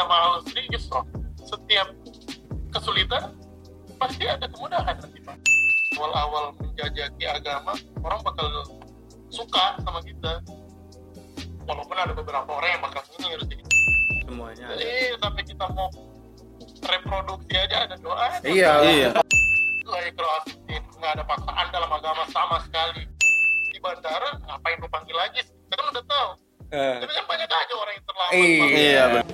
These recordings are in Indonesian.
Nama hal serius loh. Setiap kesulitan pasti ada kemudahan nanti Pak. Awal-awal menjajaki agama, orang bakal suka sama kita. Walaupun ada beberapa orang yang bakal nyinyir semuanya Jadi sampai kita mau reproduksi aja ada doa. iya Iya. Lah ikhlasin, nggak ada paksaan dalam agama sama sekali. Di bandara ngapain lu panggil lagi? Kita kan udah tahu. Eh, Tapi kan banyak aja orang yang terlambat. Iya. Iya, bener.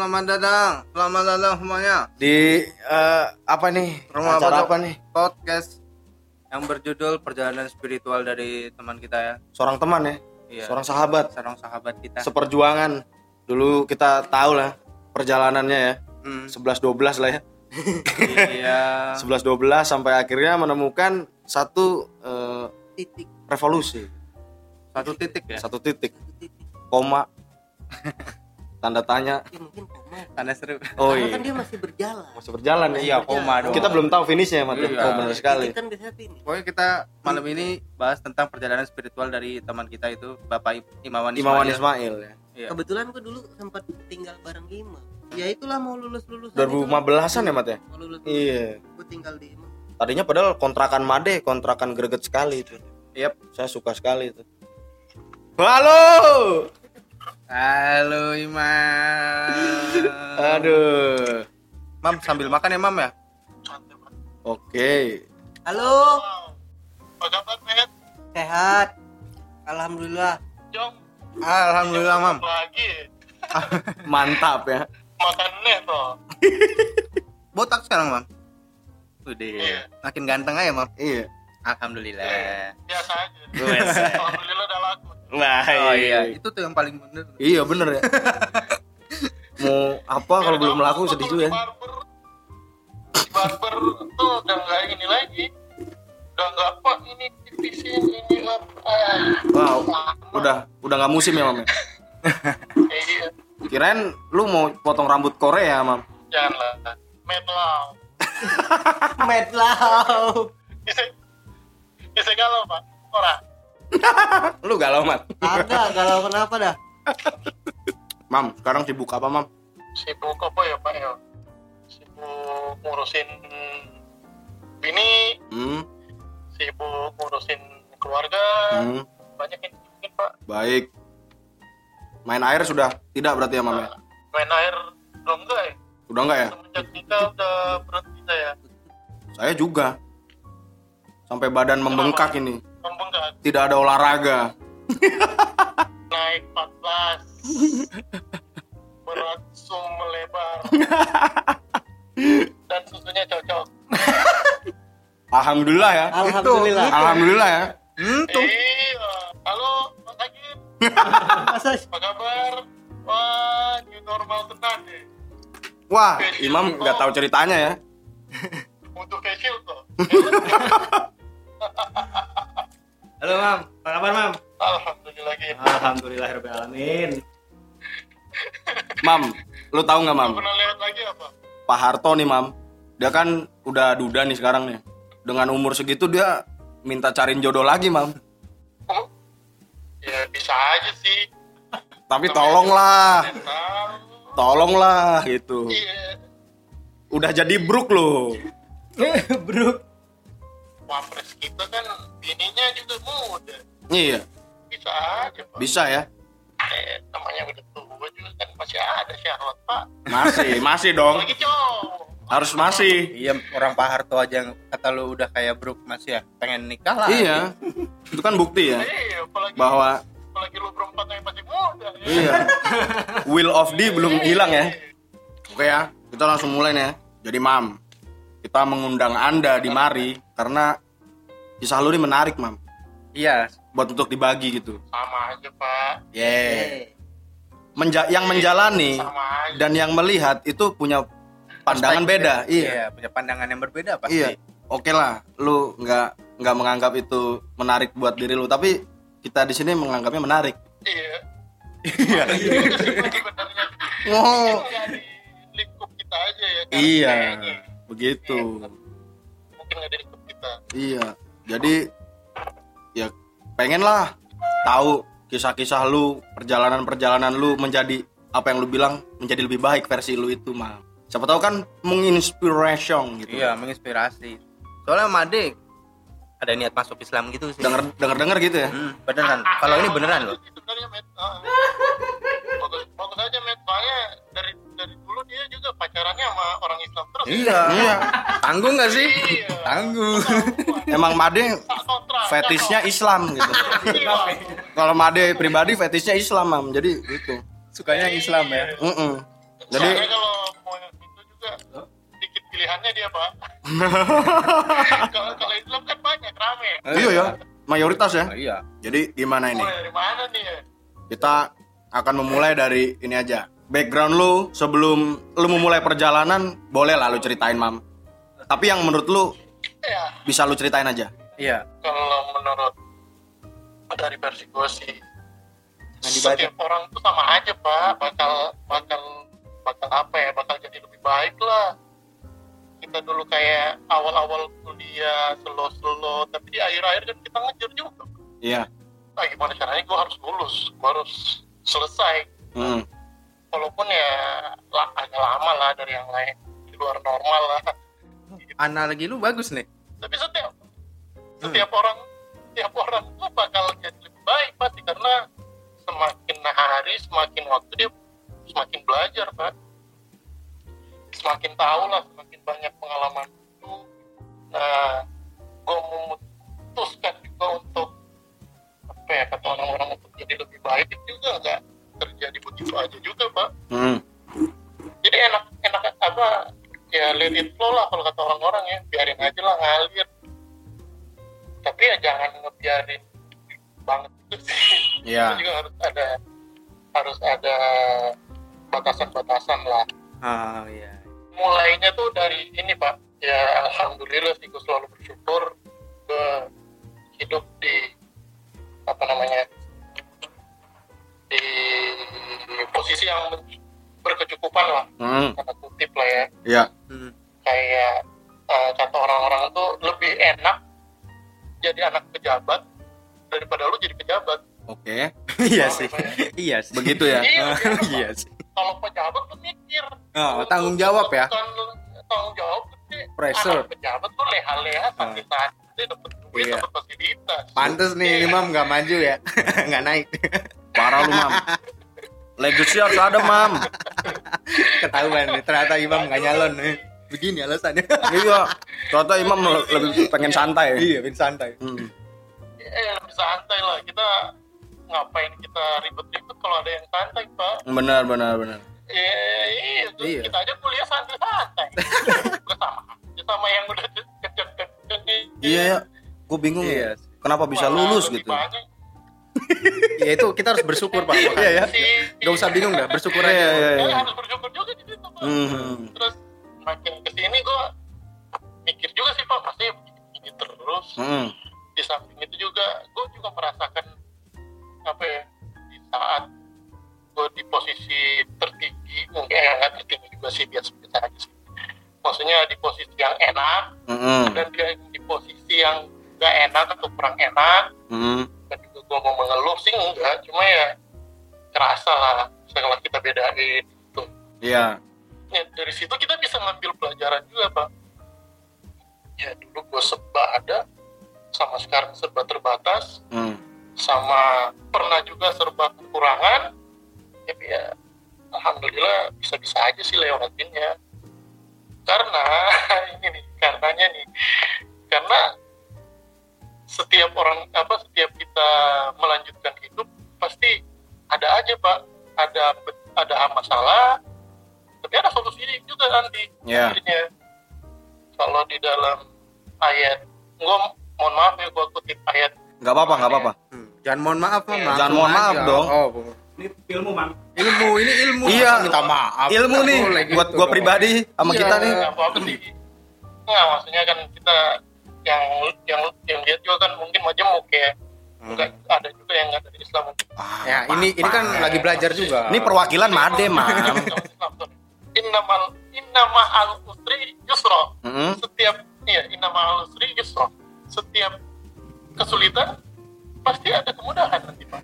Selamat datang. Selamat datang semuanya. Di eh, apa nih? Rumah Acara pojok. apa nih? Podcast yang berjudul Perjalanan Spiritual dari teman kita ya. Seorang teman ya, Iya. seorang sahabat, Seorang sahabat kita. seperjuangan. Dulu kita tahu lah perjalanannya ya. Hmm, 11 12 lah ya. iya. 11 12 sampai akhirnya menemukan satu eh, Titik. revolusi, Satu titik ya. satu titik, koma, tanda tanya. Ya mungkin koma. Tanda seru. Oh Karena iya, kan dia masih berjalan. masih berjalan ya. Iya, koma dong. Kita belum tahu finishnya, Mat. Iya. Oh, benar sekali. Kan biasanya. Pokoknya kita malam ini bahas tentang perjalanan spiritual dari teman kita itu Bapak Imawan Ismail. Imawan Ismail ya. Iya. Kebetulan gue dulu sempat tinggal bareng Ima. Ya itulah mau lulus lulus. 2015-an ya, Mat ya? Mau lulus. Iya. Gue tinggal di Ima. Tadinya padahal kontrakan Made, kontrakan greget sekali itu. Yap. Saya suka sekali itu. Halo. Halo Imam. Aduh. Mam sambil makan ya Mam ya? Oke. Halo. Apa kabar, Met? sehat. Alhamdulillah. Jom. Alhamdulillah Mam. Lagi. Mantap ya. Makan neto. Botak sekarang Mam. Udah. Iya. Makin ganteng aja Mam. Iya. Alhamdulillah. Biasa aja. Alhamdulillah udah laku. Wah, Oh iya, itu tuh yang paling bener. Iya bener ya. Mau apa kalau belum kamu laku sedih di juga ya. barber di barber tuh udah nggak ini lagi udah nggak apa ini dipisin ini apa Wow, udah udah nggak musim ya, Mam. ya? iya Kirain lu mau potong rambut Korea, Mam. janganlah medlaw Medlau. bisa bisa galau pak orang Lu galau, Mat. Agak galau kenapa dah? Mam, sekarang sibuk apa, Mam? sibuk apa ya pak ya sibuk ngurusin bini Hmm, sibuk ngurusin keluarga hmm, banyak yang mungkin pak baik. Main air sudah tidak berarti ya, Mam ya? main air belum enggak ya Udah enggak ya? semenjak nikah udah berhenti saya Saya juga. Sampai badan membengkak ini. membengkak Tidak ada olahraga. naik 14 berat sum melebar dan susunya cocok Alhamdulillah ya. Alhamdulillah. Alhamdulillah ya. Hmm, tuh. iya halo Mas Agit Masa apa kabar wah new normal tenang deh Wah, Imam nggak tahu ceritanya ya. untuk facial tuh halo mam. Apa kabar mam? Alhamdulillah gitu alhamdulillah alamin. Mam, lu tahu nggak Mam? pernah lihat lagi apa? Pak Harto nih Mam, dia kan udah duda nih sekarang nih. Dengan umur segitu dia minta cariin jodoh lagi Mam. oh ya bisa aja sih. Tapi tolonglah, tolonglah gitu. iya. Udah jadi bruk loh. bro wapres kita kan bininya juga muda Iya, bisa aja pak bisa ya. eh, namanya udah tua juga kan masih ada syahwat pak Masih, masih dong. lagi cowok Harus masih. Iya, orang Pak Harto aja yang kata lu udah kayak Brook Mas ya. Pengen nikah lah. Iya. Itu kan bukti ya iya apalagi bahwa apalagi lu berempat yang masih muda ya. iya. Will of D belum hilang ya. Oke ya, kita langsung mulai nih ya. Jadi Mam, kita mengundang Anda di mari karena kisah lu ini menarik Mam. Iya. Buat untuk dibagi gitu. sama aja pak Yeah. menja- yang menjalani dan yang melihat itu punya pandangan Perspektif. beda. Iya. Iya, punya pandangan yang berbeda pasti. Iya. Oke lah, lu nggak nggak menganggap itu menarik buat diri lu, tapi kita di sini menganggapnya menarik. iya iya Oh, lingkup kita aja ya kan iya. Begitu. mungkin nggak di lingkup kita Iya. Jadi ya pengen lah tahu kisah-kisah lu, perjalanan-perjalanan lu menjadi apa yang lu bilang menjadi lebih baik versi lu itu, mah. Siapa tahu kan menginspiration gitu. Iya, menginspirasi. Soalnya Made ada niat masuk Islam gitu sih. Denger denger denger gitu ya. Hmm, beneran. Kalau ini beneran loh. Bagus Ah. bagus bagus aja soalnya dari dari dulu dia juga pacarannya sama orang Islam terus Iya. Iya. Tanggung gak sih? Iya. Tanggung. Emang Made fetishnya Islam gitu. Iya. Kalau Made pribadi fetishnya Islam, Mam. Jadi gitu. Sukanya Islam ya. Mm-mm. Jadi Soalnya kalau mau yang itu juga sedikit pilihannya dia pak kalau kalau Islam kan banyak rame iya ya, mayoritas ya. Oh, iya. Jadi gimana ini? dari mana nih ya Kita akan memulai dari ini aja. Background lu sebelum lu memulai perjalanan, boleh lah lu ceritain, Mam. Tapi yang menurut lu ya bisa lu ceritain aja. Iya. kalau menurut dari versi gue sih dibaca. setiap orang tuh sama aja pak bakal bakal bakal apa ya bakal jadi lebih baik lah kita dulu kayak awal-awal kuliah slow-slow tapi di akhir-akhir kan kita ngejar juga Iya. nah gimana caranya gue harus lulus gue harus selesai Mm. Walaupun ya lah, agak lama lah dari yang lain. Di luar normal lah. Analogi lu bagus nih. tapi setiap setiap orang setiap orang tuh bakal jadi lebih baik pasti karena semakin hari semakin waktu dia semakin belajar pak. Semakin tahu lah semakin banyak pengalaman itu. Nah gue memutuskan juga untuk apa ya kata orang-orang untuk jadi lebih baik itu juga nggak terjadi begitu aja juga pak Mm. jadi enak enak apa ya let it flow lah kalau kata orang-orang ya biarin aja lah ngalir tapi ya jangan ngebiarin banget itu sih Iya. Itu juga harus ada harus ada batasan-batasan lah Oh iya. mulainya tuh dari ini pak ya alhamdulillah sih gue selalu bersyukur gue hidup di apa namanya di posisi yang berkecukupan lah Mm. kata kutip lah ya Iya. Hmm. kayak eh, kata orang-orang tuh lebih enak jadi anak pejabat daripada lu jadi pejabat Oke. iya sih. iya sih. Begitu ya. iya iya sih. kalau pejabat tuh mikir Oh, Lu tanggung jawab ya. bukan tanggung jawab gede Pressure. anak pejabat tuh leha-leha santai santai dapat duit Iya. dapat fasilitas Pantes nih Iya. Imam nggak maju ya. nggak naik. Parah lu, Mam. Legacy harus ada, Mam. Ketahuan nih ternyata Imam nggak nyalon nih. Begini alasannya. iya. Ternyata Imam lebih pengen santai. iya, bin santai. Hmm. eh lebih santai lah kita ngapain kita ribet-ribet kalau ada yang santai pak Benar, benar, benar. Eh, iya, terus Iya. kita aja kuliah santai-santai. Gue sama yang udah nih. Iya, ya. Gue bingung Iya. ya. Kenapa bisa lulus gitu? banyak Ya itu kita harus bersyukur Pak. Iya ya. sih. Gak usah bingung dah, bersyukur aja. iya, Ya, iya. harus bersyukur juga di situ, Pak. Hmm. Terus makin ke sini gue mikir juga sih Pak, pasti begini terus. Hmm. Di samping itu juga, gue juga merasakan apa ya, di saat gue di posisi tertinggi, mungkin ya nggak tertinggi juga sih, biasa-biasa aja sih. Maksudnya di posisi yang enak, Hmm. dan dia di posisi yang gak enak atau kurang enak Hmm. Gue mau mengeluh sih enggak cuma ya kerasa lah setelah kita bedain itu Iya. ya, dari situ kita bisa ngambil pelajaran juga pak ya dulu gue serba ada sama sekarang serba terbatas Hmm. sama pernah juga serba kekurangan tapi ya alhamdulillah bisa-bisa aja sih lewatinnya karena ini nih karenanya nih karena setiap orang apa setiap kita melanjutkan hidup pasti ada aja pak ada ada masalah tapi ada solusi juga nanti akhirnya kalau di dalam ayat gua mohon maaf ya gua kutip ayat Gak apa-apa, gak apa-apa. Hmm. Jangan mohon maaf. Iya. Langsung Jangan mohon maaf aja. dong. Oh, Ini ilmu, Mam. ilmu ini ilmu Iya. Minta maaf ilmu Nggak nih boleh buat gitu gua dong. pribadi sama Iya. kita nih nggak apa-apa sih nggak maksudnya kan kita yang yang yang lihat juga kan mungkin majemuk ya Hmm. Nggak- ada juga yang nggak dari Islam. Ah, ya ini ini kan lagi belajar juga. Ini perwakilan made mam. Innamal innama al usri yusra. Mm-mm. setiap iya innama al usri yusra. Setiap kesulitan pasti ada kemudahan nanti pak.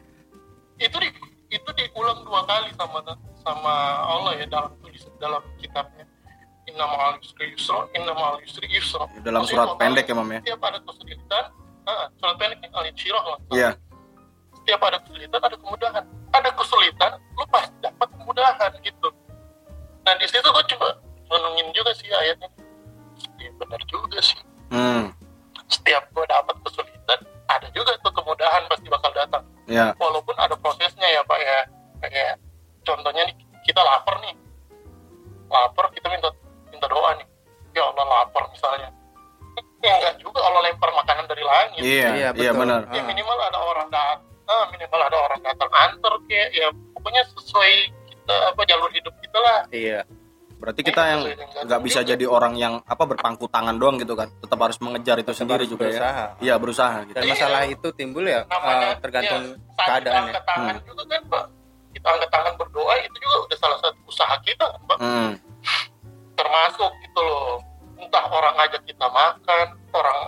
Itu di, itu diulang dua kali sama sama Allah ya dalam tulis dalam kitabnya innama al usri yusra innama al usri yusra dalam Maksudnya surat pendek ya mam ya? setiap ada kesulitan ah, surat pendek al insyirah lah. Iya. Setiap ada kesulitan ada kemudahan. Ada kesulitan lu pasti dapat kemudahan gitu. Nah di situ gue coba renungin juga sih ayatnya. Iya benar juga sih. Hmm. setiap gue dapat kesulitan ada juga tuh kemudahan pasti bakal datang. Ya walaupun ada prosesnya ya pak ya. Kayak contohnya nih kita lapar nih. Lapar kita minta minta doa nih. Ya Allah lapar misalnya. Ya enggak juga Allah lempar makanan dari langit. Iya Iya, iya betul. benar. Ya Ah. minimal ada orang datang. Ah, minimal ada orang datang antar kayak ya pokoknya sesuai kita apa jalur hidup kita lah. Iya. Berarti kita yang nggak bisa jadi orang yang apa berpangku tangan doang gitu kan. Tetap harus mengejar itu sendiri harus juga berusaha. ya iya berusaha gitu. Dan masalah itu timbul ya namanya eh, tergantung ya, kita keadaannya angkat tangan Hmm. juga kan pak. Kita angkat tangan berdoa itu juga udah salah satu usaha kita kan pak. Hmm. Termasuk gitu loh. Entah orang ngajak kita makan orang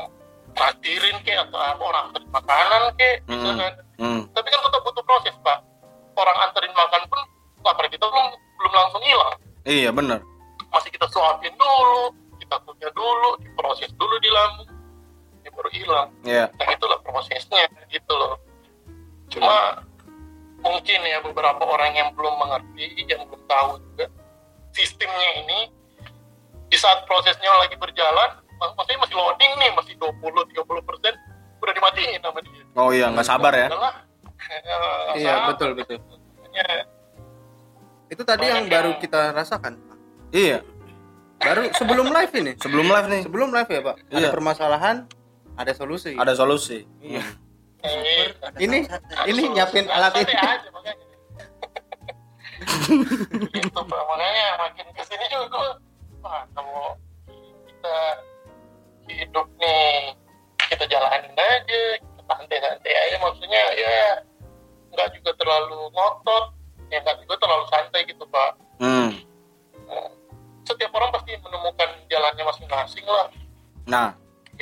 traktirin kayak atau apa orang anterin makanan kayak gitu Hmm. kan. Hmm. tapi kan tetap butuh proses pak. Orang anterin makan pun lapar kita belum belum langsung hilang. Iya benar. Masih kita suapin dulu kita kunyah dulu diproses dulu di lambung ya baru hilang. Iya. Nah itulah prosesnya gitu loh. Cuma mungkin ya beberapa orang yang belum mengerti yang belum tahu juga sistemnya ini di saat prosesnya lagi berjalan mak- maksudnya masih loading nih masih 20-30 persen udah dimatiin sama dia. Oh iya nggak sabar ya? Udahlah. Eh, iya sabar. betul betul. Ya, itu tadi yang Banyak baru yang- kita rasakan iya. Baru sebelum live ini? Sebelum live nih. Sebelum live ya pak? Ada Iya. permasalahan ada solusi. Ada solusi. Iya. eh, ini ini Aduh, nyiapin alat ini. Aja makanya. Gitu Pak. makanya makin ke sini juga gue wah kalau kita hidup nih. Kita jalanin aja kita santai-santai aja. Maksudnya ya nggak juga terlalu ngotot. Ya nggak juga terlalu santai gitu pak. Hmm. setiap orang pasti menemukan jalannya masing-masing lah. Nah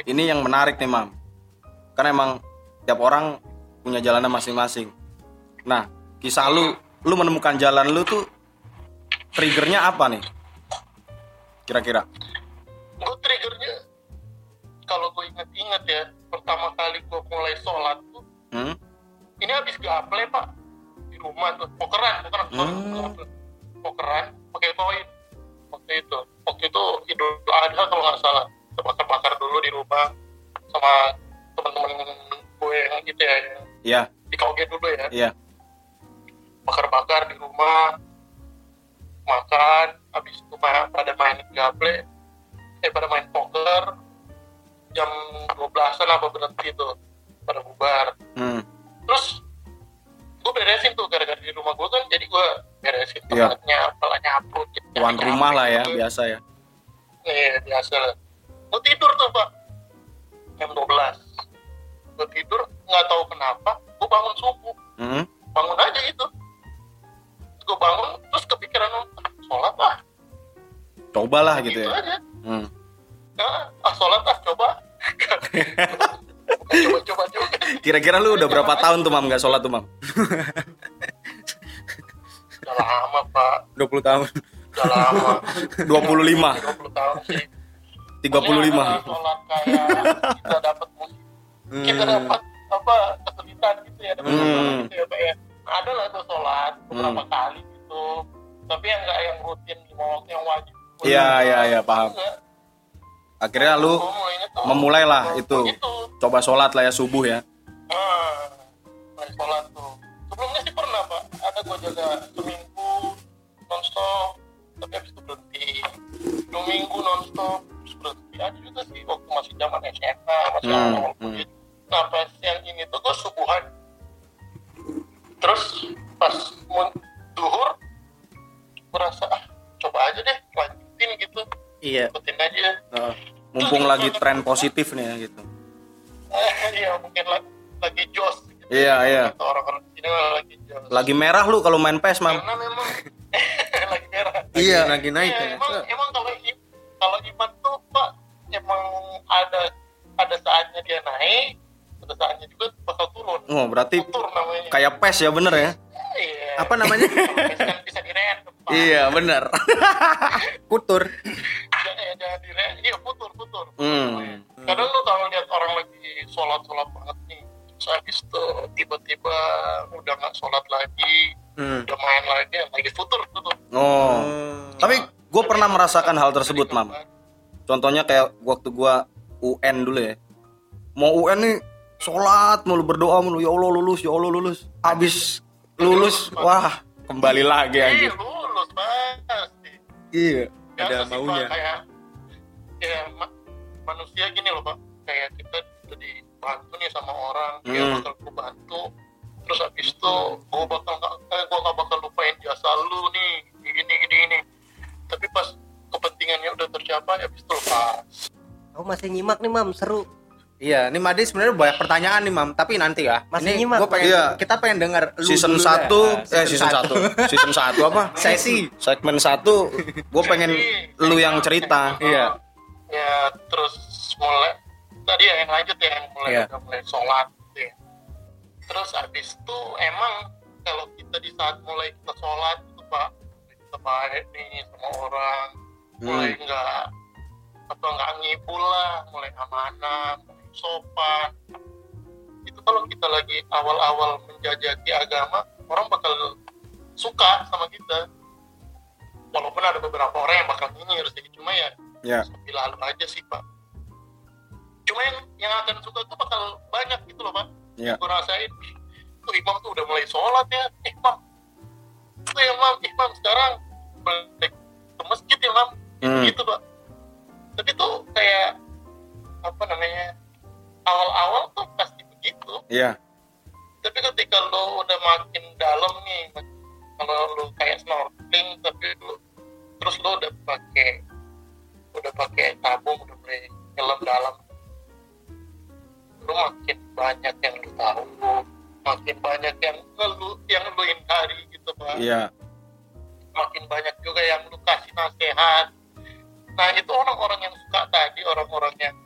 ini yang menarik nih mam. Kan emang tiap orang punya jalannya masing-masing. Nah kisah lu lu menemukan jalan lu tuh triggernya apa nih kira-kira? Gue triggernya kalau gue inget-inget ya pertama kali gue mulai sholat tuh hmm? ini habis gaple pak. Di rumah tuh pokeran pokeran Hmm. pokeran pakai koin waktu itu waktu itu idul adha kalau nggak salah. Kita bakar-bakar dulu di rumah sama teman-teman gue yang itu ya iya. di kauge dulu ya. Iya. Bakar-bakar di rumah makan habis itu pada main gaple eh pada main poker jam 12-an apa berhenti tuh pada bubar. Hmm. terus gue beresin tuh gara-gara di rumah gue kan jadi gue beresin Iya. toiletnya apalah nyapu tuan rumah lah ya biasa ya. Iya biasa lah. Gue tidur tuh pak. Jam 12 gue tidur nggak tahu kenapa gue bangun subuh. Hmm? bangun aja gitu. Gue bangun cobalah gitu gitu ya. Aja hmm. nah, ah sholat ah coba. Coba-coba juga. Kira-kira lu udah berapa tahun tuh mam nggak sholat tuh mam? Udah lama pak. 20 tahun. Udah lama. 25 20 tahun sih. 35 Pokoknya sholat kayak kita dapat musik. Kita dapat apa kesulitan gitu ya dapat Hmm. gitu ya pak ya. Ada lah tuh sholat beberapa Hmm. kali gitu. Tapi yang nggak yang rutin yang wajib Iya, iya, iya, paham. Enggak. akhirnya lu mulainya tuh memulailah itu. itu coba sholat lah ya subuh ya. Ah mulai sholat tuh. Sebelumnya sih pernah pak. Ada gua jaga seminggu nonstop tapi habis itu berhenti. Dua minggu nonstop terus berhenti. Ada juga sih waktu masih zaman SMA masih Hmm, awal hmm. nah pas yang ini tuh gua subuhan. Terus pas duhur merasa ah coba aja deh lanjutin gitu. Iya. ikutin aja. Heeh. mumpung lagi tren positif nih ya gitu. Eh, iya mungkin la- lagi jos gitu. Iya, iya. Orang-orang lagi jos. Lagi merah lu kalau main PES mam. Karena memang lagi merah. Iya. lagi naik Iya, ya. emang emang kalau kalau iman tuh pak emang ada ada saatnya dia naik ada saatnya juga bakal turun. Oh berarti namanya. kayak PES ya bener ya? Iya. apa namanya? Kan bisa dirandom pak iya benar kutur Jangan- eh, jangan dirandom iya futur futur hmm. kadang lu kalau lihat orang lagi sholat sholat banget nih terus habis itu tiba-tiba udah nggak sholat lagi hmm. udah main lagi lagi futur tuh oh. Tapi gue pernah merasakan hal tersebut mam. contohnya kayak waktu gua UN dulu ya. Mau UN nih sholat mulu berdoa mulu. Ya Allah lulus ya Allah lulus. Habis lulus wah kembali lagi Iya, anjir. lulus pasti iya Biasa Ada maunya. kayak ya ma- manusia gini loh pak kayak kita udah dibantu nih sama orang dia Hmm. bakal gue bantu terus habis itu gue bakal nggak eh, gue nggak bakal lupain jasa lu nih gini gini gini tapi pas kepentingannya udah tercapai habis itu lepas Aku masih nyimak nih mam, seru. Iya, ini Madi sebenarnya banyak pertanyaan nih, Mam. Tapi nanti ya. Masih ini nyimak. gua pengen Iya. kita pengen dengar lu season dulu 1 dah. eh season 1 season 1 apa Sesi. segmen 1 gue pengen lu yang cerita Iya. ya terus mulai tadi ya yang lanjut ya yang mulai Iya. udah mulai sholat gitu ya. terus habis itu emang kalau kita di saat mulai kita sholat itu pak kita baik nih sama orang mulai Hmm. nggak apa nggak ngibul lah mulai amanah sopan. Itu kalau kita lagi awal-awal menjajaki agama orang bakal suka sama kita. Walaupun ada beberapa orang yang bakal nyinyir sih cuma ya ya. sepi lalu aja sih pak. Cuma yang yang akan suka tuh bakal banyak gitu loh pak. Ya. Gue rasain tuh imam tuh udah mulai sholat ya. Eh imam. Tuh imam. Imam sekarang. Balik ke masjid ya imam. Hmm. gitu pak. Tapi tuh kayak apa namanya awal-awal tuh pasti begitu. Ya tapi ketika lo udah makin dalam nih kalau lo kayak snorkeling tapi lo terus lo udah pakai udah pakai tabung udah mulai nyelam dalam. Lo makin banyak yang lo tahu makin banyak yang lo yang lo hindari gitu pak iya. Makin banyak juga yang lu kasih nasihat. Nah itu orang-orang yang suka tadi orang-orang yang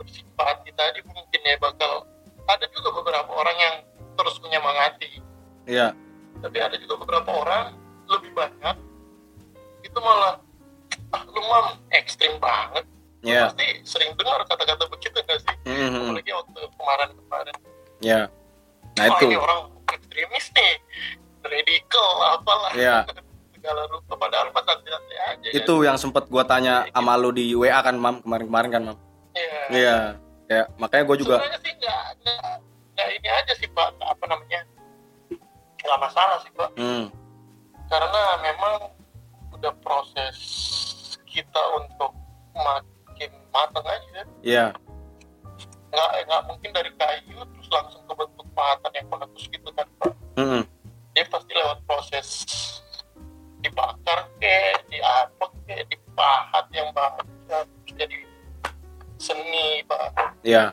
bersimpati tadi ya bakal ada juga beberapa orang yang terus menyemangati. Iya. Tapi ada juga beberapa orang lebih banyak itu malah ah lu mam ekstrim banget. Iya. pasti sering dengar kata-kata begitu gak sih? Mhm. apalagi waktu kemarin-kemarin. Ya nah Wah, itu. ini orang ekstremis nih. Radikal apalah. Iya. segala rupa padahal pas santai-santai aja itu yang sempet gua tanya sama lu di WA kan mam? Kemarin-kemarin kan mam? Iya. iya ya makanya gue juga Sebenarnya sih nggak nggak ini aja sih pak. Apa namanya? Nggak masalah sih pak. Hmm, karena memang udah proses kita untuk makin matang aja iya. Nggak nggak mungkin dari kayu terus langsung ke bentuk pahatan yang meletus gitu kan pak. Mhm. dia pasti lewat proses dibakar ke diapek ke dipahat yang bahan terus jadi seni pak. Iya.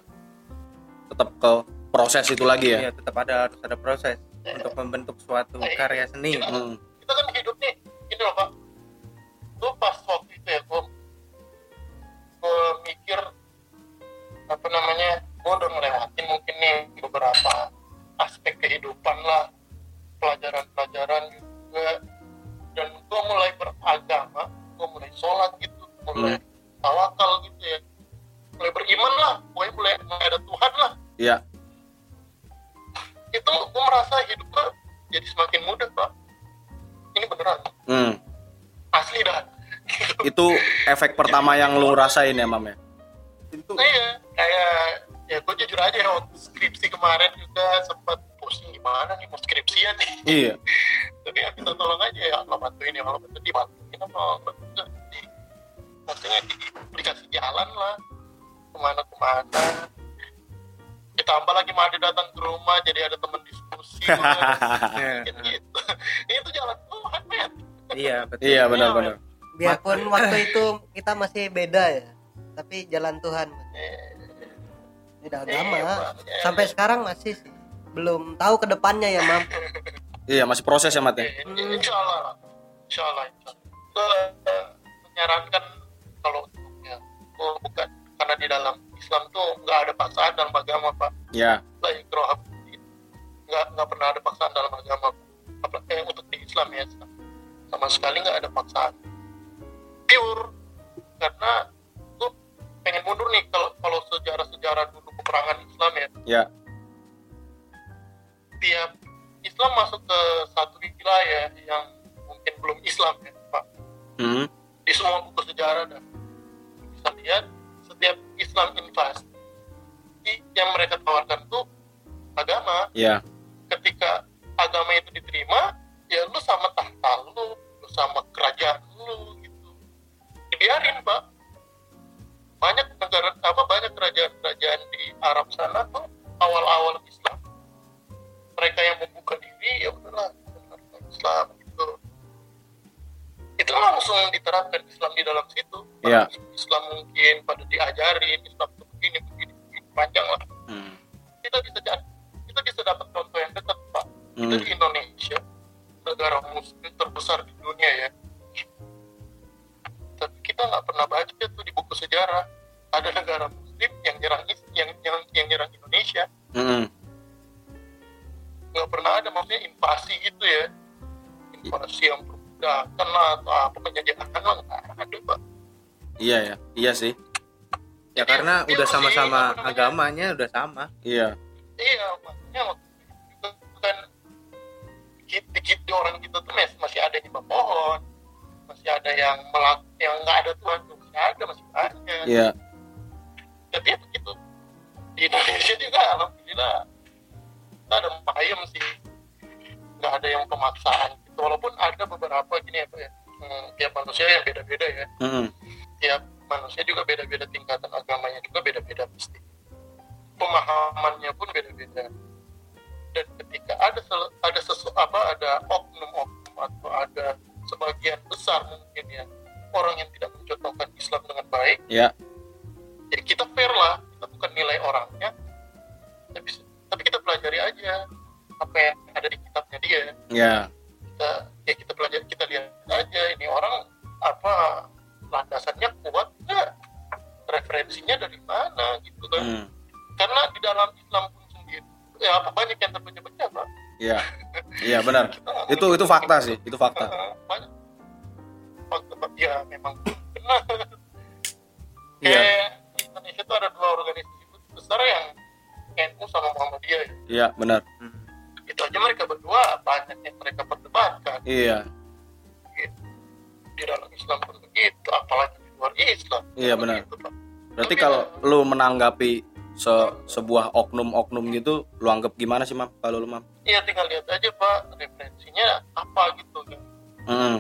Tetap ke proses itu lagi ya? Iya, tetap ada harus ada proses untuk membentuk suatu karya seni. Hmm, efek pertama yang lu rasain ya mam ya? Itu. Iya kayak ya gue jujur aja ya waktu skripsi kemarin juga sempat pusing gimana nih mau skripsian nih. Iya. Tapi ya minta tolong aja ya Allah bantuin ya Allah bantuin dibantuin sama Allah di maksudnya di, dikasih jalan lah. Ke mana-kemana. Ditambah lagi Made datang ke rumah jadi ada teman diskusi. Iya. Mungkin gitu. Iya betul. Iya benar-benar. biarpun waktu itu kita masih beda ya tapi jalan Tuhan beda agama sampai sekarang masih sih belum tahu ke depannya ya mam Iya masih proses ya Mat ya. Insya Allah, insya Allah, insya Allah. Gue eh, menyarankan kalau untuk ya, bukan karena di dalam Islam tuh nggak ada paksaan dalam agama pak. Ya. Fid. nggak nggak pernah ada paksaan dalam agama. Apa eh, untuk di Islam ya sama sekali nggak ada paksaan. Pure karena gue pengen mundur nih kalau kalau sejarah-sejarah dulu peperangan Islam ya Ya. tiap Islam masuk ke satu wilayah yang mungkin belum Islam ya Pak Hmm. di semua buku sejarah dan bisa lihat setiap Islam invasi yang mereka tawarkan tuh agama Ya. ketika agama itu diterima ya lu sama tahta lu lu sama kerajaan lu dibiarin pak. Banyak negara apa banyak kerajaan-kerajaan di Arab sana tuh awal-awal Islam. Mereka yang membuka diri ya udahlah Islam gitu. Itu langsung diterapkan Islam di dalam situ. Iya. Islam mungkin pada diajarin Islam itu begini begini, begini panjang lah. Hmm. kita bisa kita bisa dapat contoh yang dekat pak. Kita Hmm. di Indonesia Iya ya. Iya sih. ya karena Dia udah sama-sama namanya? agamanya udah sama Iya. iya maksudnya kan dikit dikit di orang kita tuh mas- masih ada yang pohon masih ada yang melak yang nggak ada Tuhan tuh masih ada masih banyak Iya. Aja apa yang ada di kitabnya dia Ya. kita ya kita belajar kita lihat aja ini orang apa landasannya kuat nggak referensinya dari mana gitu kan Hmm. karena di dalam Islam pun sendiri ya apa banyak yang terbaca-baca pak Iya. Iya benar. Itu itu fakta sih. Itu fakta. banyak fakta ya memang benar Iya. kayak Indonesia tuh ada dua organisasi besar yang NU sama Muhammadiyah ya. Iya benar. Hmm. itu aja mereka berdua banyak yang mereka perdebatkan Iya. di dalam Islam pun begitu apalagi di luar Islam Iya, benar. Begitu, Pak. Berarti Tapi kalau ya, lu menanggapi se- sebuah oknum-oknum gitu, lu anggap gimana sih, Mam? Kalau lu, Mam? Iya tinggal lihat aja Pak referensinya apa gitu kan. Hmm.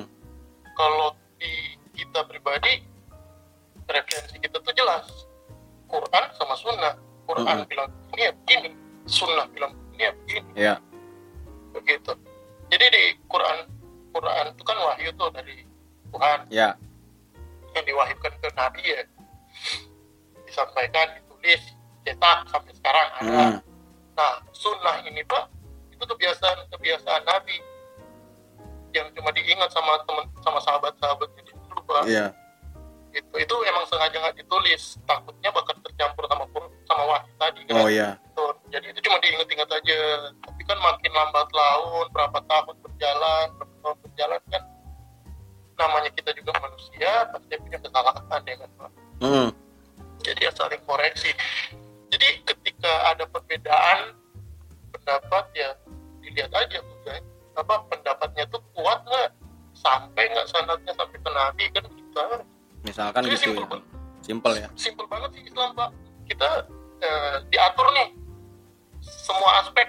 Kalau di kita pribadi referensi kita tuh jelas Quran sama Sunnah. Quran Mhm. bilang ini ya begini, Sunnah bilang ini ya begini, Iya. begitu. Jadi di Quran Quran itu kan wahyu tuh dari Tuhan Ya. yang diwahyukan ke Nabi ya disampaikan, ditulis, cetak sampai sekarang ada. Hmm. Nah, sunnah ini Pak, itu kebiasaan kebiasaan Nabi yang cuma diingat sama teman sama sahabat-sahabatnya dulu Pak. Iya. Itu itu emang sengaja nggak ditulis, takutnya bakal tercampur sama Qur- sama wahyu tadi kan. Oh iya. Gitu. Jadi itu cuma diingat-ingat aja. Tapi kan makin lambat laun, berapa tahun berjalan, berapa tahun berjalan kan namanya kita juga manusia pasti punya kesalahan ya kan Pak Hmm. jadi ya saling koreksi jadi ketika ada perbedaan pendapat ya dilihat aja tuh guys apa pendapatnya tuh kuat nggak sampai nggak sanatnya sampai ke nabi kan kita Misalkan Jadi gitu simpel ya. Simple ya. simpel banget sih Islam pak kita eh, diatur nih semua aspek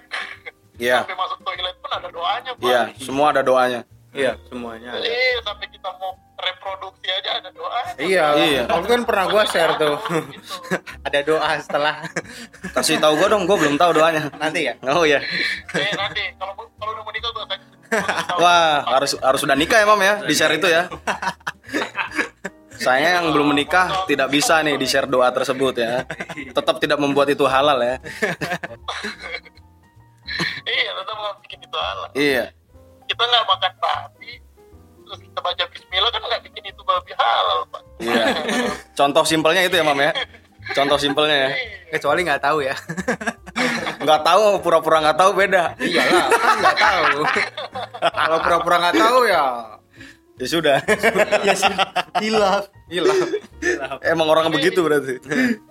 Iya. sampai masuk toilet pun ada doanya pak Iya, semua ada doanya. iya semuanya ada. Eh, sampai kita mau reproduksi aja ada doanya iya Iya. waktu kan pernah gua share tuh Gitu. ada doa setelah Kasih tahu gua dong, gua belum tahu doanya. nanti ya Oh iya. eh nanti kalau kalau udah mau nikah gua kasih Wah, harus harus sudah nikah ya, Mam ya, di share itu ya. Saya yang belum menikah tidak bisa nih di share doa tersebut ya. Tetap tidak membuat itu halal ya. iya tetap nggak bikin itu halal Iya. kita nggak makan babi terus kita baca Bismillah kan nggak bikin itu babi halal pak Iya. Contoh simpelnya itu ya, Mam ya. Contoh simpelnya ya. kecuali nggak tahu ya Nggak tahu, pura-pura nggak tahu beda. iyalah kan nggak tahu kalau pura-pura nggak tahu ya Ya sudah. ya sih hilaf. Hilang Emang orang begitu berarti.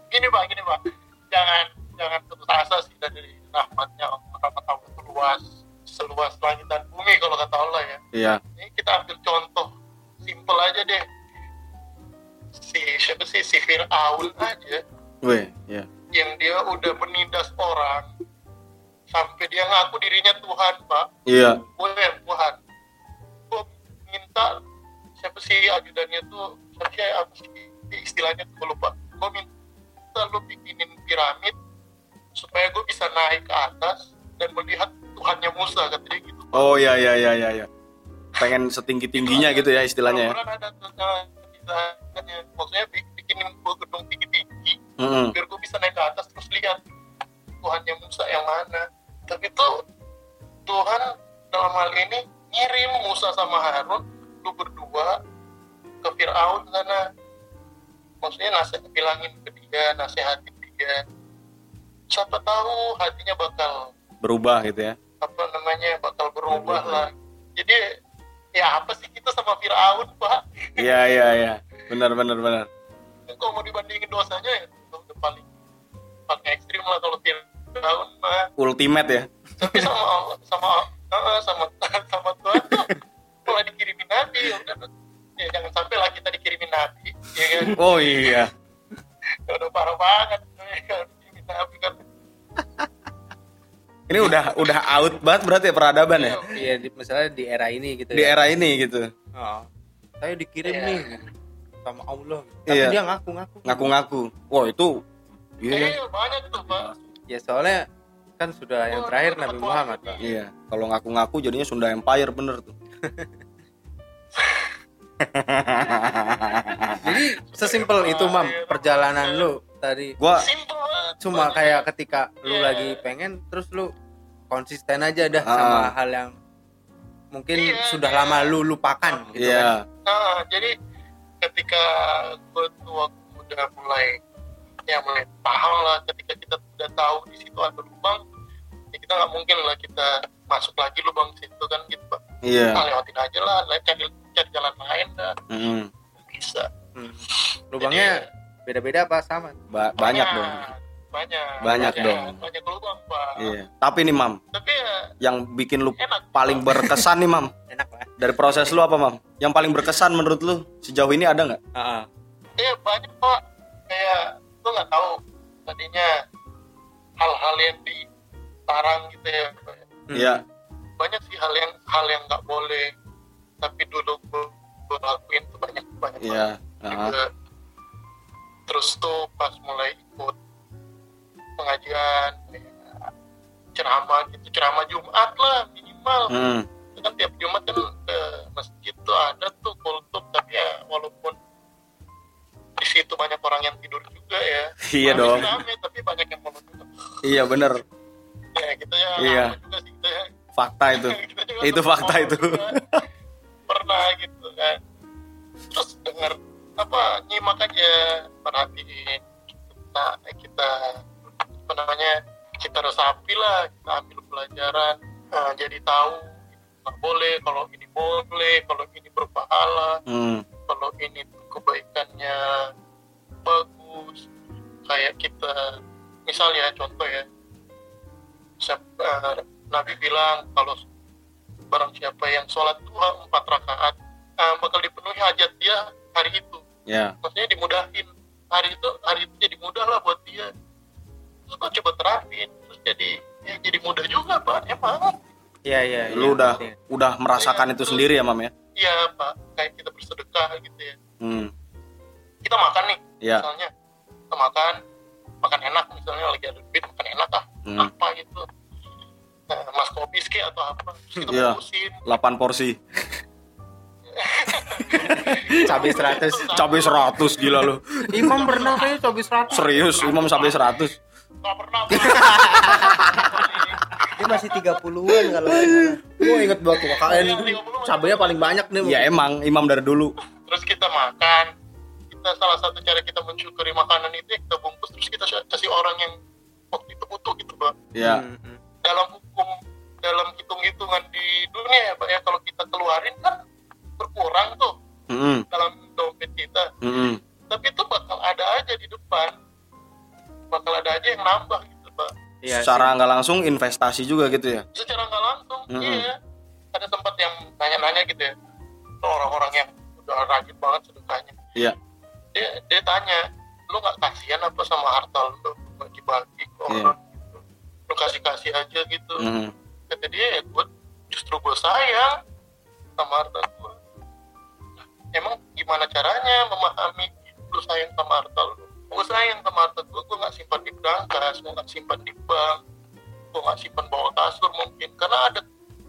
gini pak gini pak. Jangan jangan putus asa sih dari rahmatnya Allah seluas seluas langit dan bumi kalau kata Allah ya. Iya. ini kita ambil contoh simple aja deh. Si siapa sih? Si Fir'aun aja. Weh, iya. yang dia udah menindas orang sampai dia ngaku dirinya Tuhan pak. Iya. gue yang Tuhan minta siapa sih ajudannya tuh siapa sih apa sih istilahnya tuh gue lupa gue minta lu bikinin piramid supaya gue bisa naik ke atas dan melihat Tuhannya Musa katanya gitu Oh iya iya iya iya iya. Pengen setinggi tingginya gitu ya istilahnya ya. Ada maksudnya bik- bikinin gue gedung tinggi-tinggi Mm-mm. biar gue bisa naik ke atas terus lihat Tuhannya Musa yang mana tapi tuh Tuhan dalam hal ini ngirim Musa sama Harun lu berdua ke Fir'aun sana maksudnya nasihat bilangin ke dia nasihatin dia siapa tahu hatinya bakal Berubah gitu ya. apa namanya bakal berubah lah jadi ya apa sih kita sama Fir'aun pak Iya iya iya. Benar benar benar. kalau mau dibandingin dosanya ya itu paling paling ekstrim lah kalau Fir'aun mah Ultimate ya. tapi sama Allah sama sama sama Tuhan tuh malah dikirimin nabi ya udah ya jangan sampai lah kita dikirimin nabi ya kan Oh iya. Ya udah parah banget ya kan, dikirimin nabi kan Ini udah udah out banget berarti ya peradaban ya. iya di, misalnya di era ini gitu Di ya era ini gitu. Oh, saya dikirim Iya. nih sama Allah tapi Iya. dia ngaku-ngaku Ngaku-ngaku. Wah, itu iya ya. eh banyak tuh pak ya soalnya kan sudah yang terakhir Nabi Muhammad Pak. Iya, kalau ngaku-ngaku jadinya Sunda Empire bener tuh. jadi sesimpel itu mam perjalanan lu tadi Gua cuma kayak ketika lu Iya. lagi pengen terus lu konsisten aja dah Ah. sama hal yang mungkin Iya, sudah iya. lama lu lupakan gitu kan. iya. Nah, jadi ketika gue tuh waktu udah mulai ya mulai paham lah ketika kita udah tahu di situ ada lubang ya kita nggak mungkin lah kita masuk lagi lubang situ kan gitu pak Iya. ah, lewatin aja lah cari cari jalan lain dah Mm. bisa Hmm. lubangnya beda-beda apa sama Ba- banyak dong. banyak Banyak dong. banyak lubang pak Iya. Tapi nih, Mam, tapi ya yang bikin lu enak paling berkesan nih, Mam. enak lah Dari proses lu apa, Mam? Yang paling berkesan menurut lu sejauh ini ada nggak? Heeh. Iya banyak pak kayak gue nggak tahu tadinya hal-hal yang dilarang gitu ya Pak. Hmm. Iya. banyak sih hal yang hal yang nggak boleh tapi dulu gue gue lakuin tuh banyak banyak Iya. banget Heeh. juga terus tuh pas mulai ikut pengajian kayak ceramah gitu ceramah Jumat lah minimal Hmm. Kan tiap Jumat kan ke masjid tuh ada tuh kultum tapi ya walaupun di situ banyak orang yang tidur juga ya Iya dong. rame, tapi banyak yang mau Iya, bener. Ya kita ya Iya. kita ya Fakta itu. Kita juga Itu fakta itu. Udah ngerti. udah merasakan itu sendiri ya, Mam ya? iya pak kayak kita bersedekah gitu ya Hmm. kita makan nih Iya. misalnya kita makan makan enak misalnya lagi ada duit makan enak ah Hmm. apa gitu nah, mas kopis ke atau apa terus kita Iya. bungkusin 8 porsi cabai 100 cabai 100 gila lu imam pernah kayaknya cabai 100 serius imam sampai 100 nggak pernah Dia masih 30-an kalau. Gue inget waktu KKN Iya, itu 30. cabenya paling banyak nih. ya emang imam dari dulu terus kita makan kita salah satu cara kita mensyukuri makanan itu ya kita bungkus terus kita kasih orang yang waktu itu butuh gitu pak ya Hmm, hmm. dalam hukum dalam hitung-hitungan di dunia ya pak ya kalau kita keluarin kan berkurang tuh Mm-mm. dalam dompet kita Mm-mm. tapi itu bakal ada aja di depan bakal ada aja yang nambah gitu Iya secara nggak langsung investasi juga gitu ya? Secara nggak langsung Mm-mm. iya. Ada tempat yang nanya-nanya gitu ya. Orang-orang yang udah rajin banget sedekahnya iya. Dia dia tanya lu nggak kasihan apa sama harta lu? Bagi-bagi ke Iya. orang gitu. Lu kasih kasih aja gitu. Mm. kata dia ya gue justru gue sayang sama harta gue Nah, emang gimana caranya memahami lu sayang sama harta lu gue sayang sama harta gue gue nggak simpan di berangkas gue nggak simpan di bank gue nggak simpan bawah kasur mungkin. Karena ada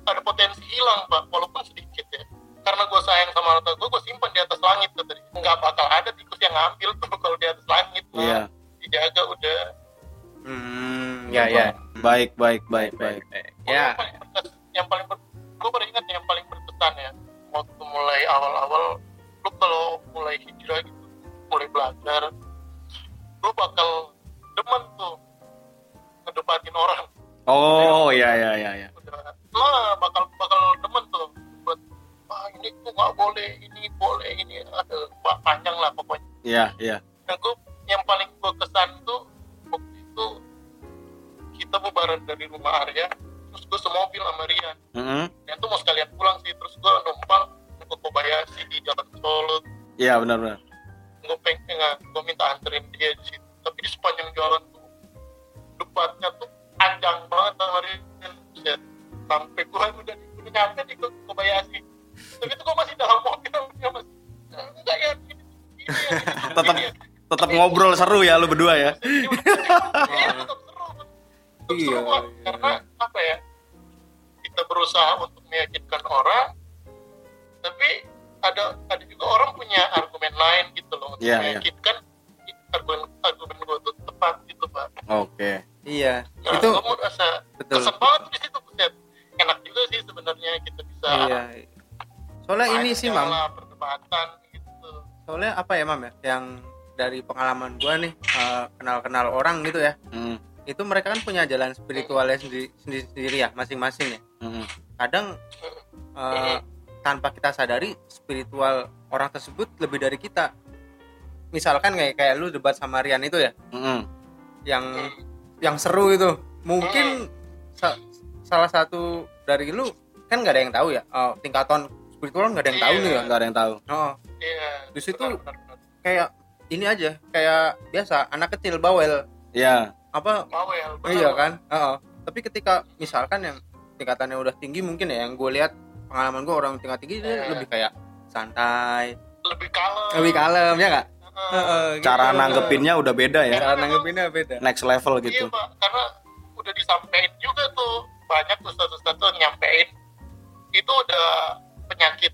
ada potensi hilang pak walaupun sedikit ya. Karena gue sayang sama harta gue gue simpan di atas langit kata dia. Nggak bakal ada tikus yang ngambil tuh kalau di atas langit Pak. Iya. dijaga udah. Hmm, ya ya. baik baik baik baik ya. yang paling berkesan, ber, gue baru ingat yang paling berkesan ya. Waktu mulai awal-awal lu kalau mulai hijrah gitu mulai belajar lu bakal demen tuh ngedebatin orang. Oh ya ya ya ya lah bakal bakal demen tuh buat ah ini tuh nggak boleh ini boleh ini ada panjang lah pokoknya. Iya iya. Yang gue yang paling gue kesan tuh waktu itu kita bubaran dari rumah Arya terus gue semobil sama Rian Mm-mm. Rian tuh mau sekalian pulang sih terus gue numpang ke Kobayashi di Jalan Solo. Iya benar benar gue pengen gue minta anterin dia di situ tapi di sepanjang jalan tuh debatnya tuh panjang banget sama Set. sampai gue udah udah nyampe di Ko- Kobayashi tapi itu gue masih dalam mobil dia masih enggak ya ya, tetap ya." tetap ngobrol seru ya lu berdua ya Iya, tetap seru. Tetap Iya, seru, iya. Karena apa ya? Kita berusaha untuk meyakinkan orang, tapi ada ada juga orang punya argumen lain gitu loh. Untuk Iya, iya. meyakinkan argumen argumen gue tuh tepat gitu pak. oke. Iya. Nah, itu gue merasa betul. kesan banget di situ Buset. Enak juga sih sebenarnya kita bisa. iya. Soalnya ini sih mam. perdebatan gitu. soalnya apa ya mam ya? Yang dari pengalaman gua nih eh, kenal-kenal orang gitu ya. Mm, itu mereka kan punya jalan spiritualnya sendiri sendiri, sendiri ya masing-masing ya. Mm, kadang eh, tanpa kita sadari spiritual orang tersebut lebih dari kita. Misalkan kayak kayak lu debat sama Rian itu ya? Mm, yang yang seru itu. Mungkin sa- salah satu dari lu kan nggak ada yang tahu ya? Oh, tingkatan spiritual nggak ada yang tahu nih ya? Nggak ada yang tahu. Oh. Iya. Di situ- kayak ini aja kayak biasa anak kecil bawel. Ya apa? Bawel, benar. iya kan? Heeh. tapi ketika misalkan yang tingkatannya udah tinggi mungkin ya yang gue lihat pengalaman gue orang tingkat tinggi dia Eh. lebih kayak santai Lebih kalem. lebih kalem ya nggak Heeh. Heeh, gitu. cara nanggepinnya udah beda ya cara nanggepinnya beda next level Iya gitu pak, karena udah disampaikan juga tuh banyak ustadz-ustadz tuh nyampein itu udah penyakit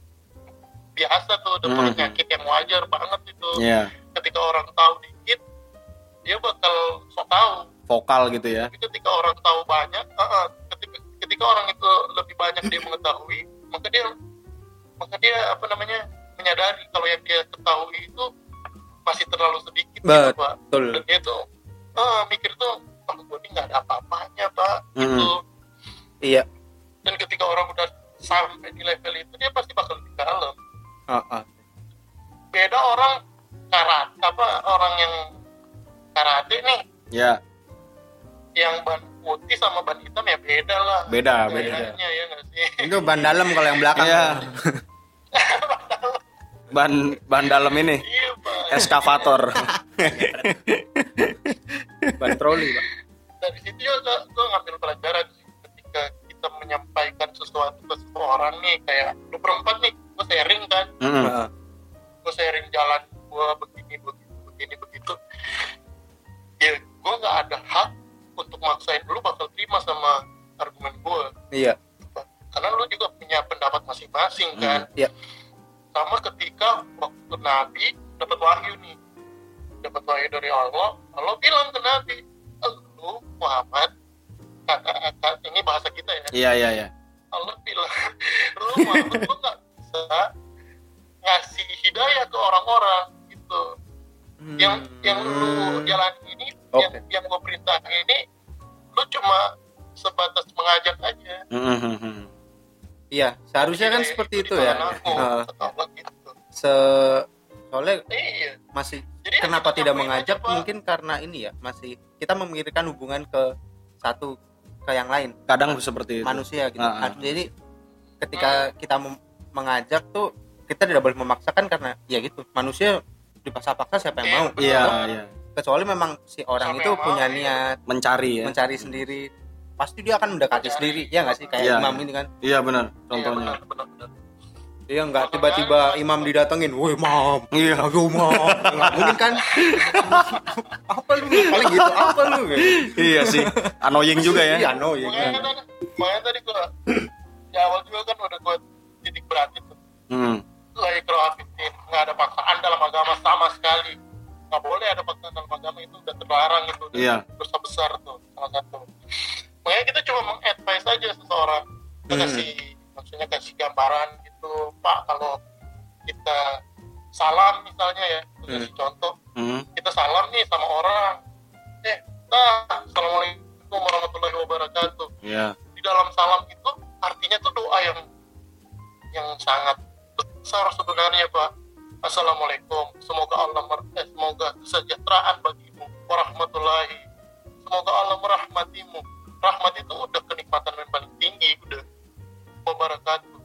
biasa tuh, udah Mhm. penyakit yang wajar banget itu. Iya Ketika orang tahu dikit, dia bakal sok tahu. vokal gitu ya Tapi ketika orang tahu banyak, uh-uh, ketika ketika orang itu lebih banyak dia mengetahui, maka dia maka dia apa namanya menyadari kalau yang dia ketahui itu masih terlalu sedikit gitu pak. Betul. Dan dia tuh ah, mikir tuh oh, gue ini nggak ada apa-apanya pak Mm. gitu. Iya. Dan ketika orang udah sampai di level itu dia pasti bakal lebih dalam Heeh. beda orang karate apa orang yang karate nih. Ya yang ban putih sama ban hitam ya beda lah. Beda beda. bedanya ya sih? Itu ban dalam kalau yang belakang. Iya. ban ban dalam ini. Iya eskavator. Ban troli pak. Dari situ juga gue ngambil pelajaran sih. Ketika kita menyampaikan sesuatu ke seseorang nih kayak lu berempat nih gue sharing kan. Mm-mm. Heeh. gue sharing jalan gue begini begitu begini begitu. Ya gue nggak ada hak untuk maksain lu bakal terima sama argumen gue iya. Karena lu juga punya pendapat masing-masing kan? iya. sama ketika waktu Nabi dapat wahyu nih. Dapat wahyu dari Allah Allah bilang ke Nabi lu Muhammad kata, kata ini bahasa kita ya. Iya iya iya. Allah bilang lu Muhammad lu nggak bisa ngasih hidayah ke orang-orang gitu. Yang yang lu jalani ini yang Oke. yang gue perintah ini cuma sebatas mengajak aja. Hmm, hmm, hmm. iya seharusnya kan seperti itu ya. aku, gitu. se soalnya iya. masih Jadi kenapa tidak mengajak? aja, Pak. mungkin karena ini ya masih kita memikirkan hubungan ke satu ke yang lain. Kadang seperti itu. manusia gitu. Jadi ketika kita mengajak tuh kita tidak boleh memaksakan karena ya gitu. Manusia dipaksa-paksa siapa yang mau? Iya iya. Kecuali memang si orang Siapa itu punya iya. niat Mencari ya. mencari sendiri pasti dia akan mendekati Mencari. sendiri ya nggak sih kayak Iya. imam ini kan Iya benar. Iya, Contohnya. benar, benar, benar. dia nggak tiba-tiba imam didatengin woi imam Iya. aku imam nggak mungkin kan apa lu paling gitu apa lu iya sih. Annoying juga ya. iya no ya makanya tadi makanya tadi gua di awal juga kan udah gua titik berat itu Hmm. lagi kerohafitin nggak ada paksaan dalam agama sama sekali nggak boleh ada paksaan dalam agama itu udah terlarang itu Iya. dosa besar tuh salah satu makanya kita cuma mengadvise aja seseorang kita Hmm. kasih maksudnya kasih gambaran gitu pak kalau kita salam misalnya ya kita kasih contoh Hmm. kita salam nih sama orang eh nah assalamualaikum warahmatullahi wabarakatuh Iya. di dalam salam itu artinya tuh doa yang yang sangat besar sebenarnya pak assalamualaikum. Semoga Allah eh, semoga kesejahteraan bagimu. Warahmatullahi. Semoga Allah merahmatimu. Rahmat itu udah kenikmatan yang paling tinggi udah wabarakatuh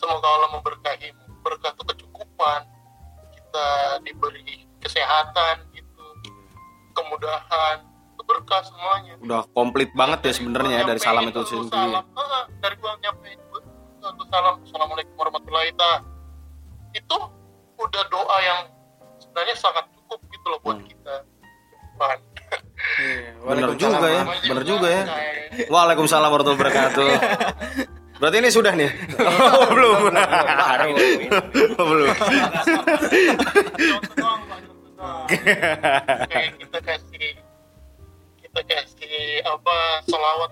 semoga Allah memberkahimu. Berkah itu kecukupan kita diberi kesehatan gitu kemudahan itu berkah semuanya. Udah komplit banget ya sebenarnya ya dari salam itu sendiri. salam. Dari gua nyampein gua satu salam. Assalamualaikum warahmatullahi wabarakatuh itu udah doa yang sebenarnya sangat cukup gitu loh buat Hmm. kita depan Bener juga ya. Bener juga ya. kayak- Waalaikumsalam warahmatullahi wabarakatuh. Berarti ini sudah nih. Oh, belum. Oh, belum. kita kasih kita kasih apa selawat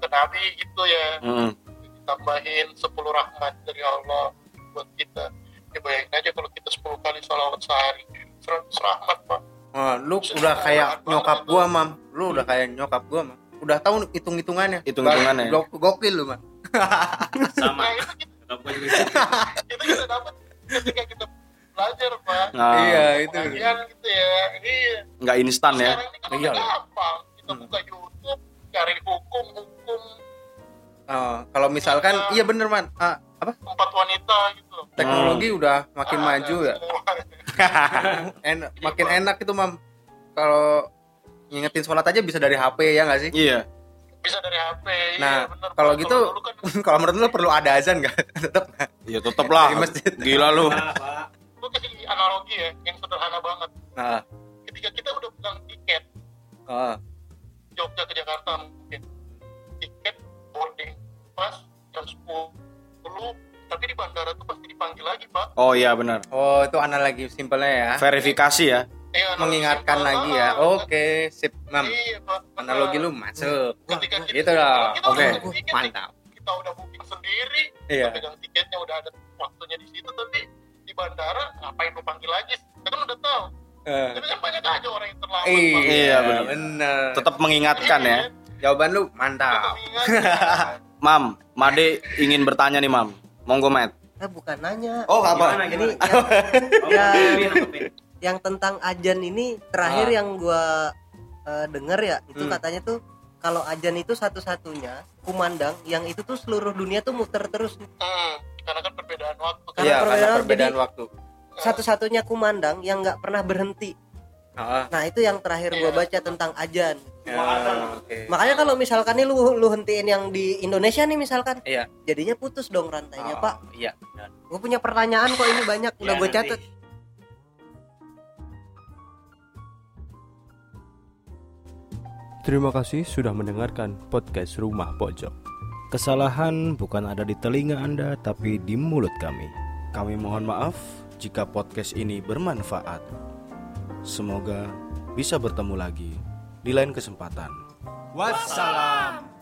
ke Nabi gitu ya Hmm. ditambahin 10 rahmat dari Allah buat kita ya bayangin aja kalau kita 10 kali salawat sehari. 100 rahmat pak. Oh, lu udah kayak nyokap gua mam. Lu udah kayak nyokap gua mam. Udah tahu hitung hitungannya Hitung-hitungannya. gokil lu mam. Sama. Nah itu kita, itu kita dapat ketika kita belajar pak. Nah, iya itu. Pengajian gitu ya. Iya nggak instan ya. kan Iya. gampang kita buka YouTube cari hukum hukum Oh, kalau misalkan iya. bener man. Ah, apa? Empat wanita gitu. Teknologi udah makin Ada maju ya. En- makin enak itu mam. Kalau ngingetin sholat aja bisa dari HP ya nggak sih? Iya. bisa dari HP iya, Nah, kalau gitu kan kalau menurut lu perlu ada azan nggak? Tetap nggak? Ya tetep lah. Gila lu. gue kasih analogi ya yang sederhana banget. Nah. Ketika kita udah pegang tiket oh, Jogja ke Jakarta mungkin boarding pas jam 10 tapi di bandara tuh pasti dipanggil lagi pak Oh iya benar. oh itu analogi simpelnya ya Verifikasi ya. analogi mengingatkan simpel. lagi ya oke sip mam iya benar. analogi lu masuk ketika kita, gitu kita Oke. tiket, mantap kita udah booking sendiri Iya. kita pegang tiketnya udah ada waktunya di situ tapi di bandara ngapain lu panggil lagi kita kan udah tahu Eh, tapi kan banyak aja orang yang terlambat iya Pak. Iya, bener Tetap mengingatkan ya. Jawaban lu mantap. Mam, Made ingin bertanya nih, Mam. Monggo, Mat. Eh bukan nanya. Oh, apa? Gimana, yang, yang, yang tentang ajan ini terakhir Ah. yang gua eh, denger ya itu Hmm. katanya tuh kalau ajan itu satu-satunya kumandang yang itu tuh seluruh dunia tuh muter terus Hmm, karena kan perbedaan waktu kan. Karena karena perbedaan, perbedaan jadi- waktu satu-satunya kumandang yang nggak pernah berhenti Ah, nah itu yang terakhir gua Iya. baca tentang ajan ya, oke makanya kalau misalkan nih lu lu hentiin yang di Indonesia nih misalkan iya jadinya putus dong rantainya Oh, pak iya gue punya pertanyaan kok ini banyak udah Ya, gue nanti. Terima kasih sudah mendengarkan podcast Rumah Pojok. Kesalahan bukan ada di telinga Anda, tapi di mulut kami. Kami mohon maaf jika podcast ini bermanfaat. Semoga bisa bertemu lagi di lain kesempatan. Wassalam.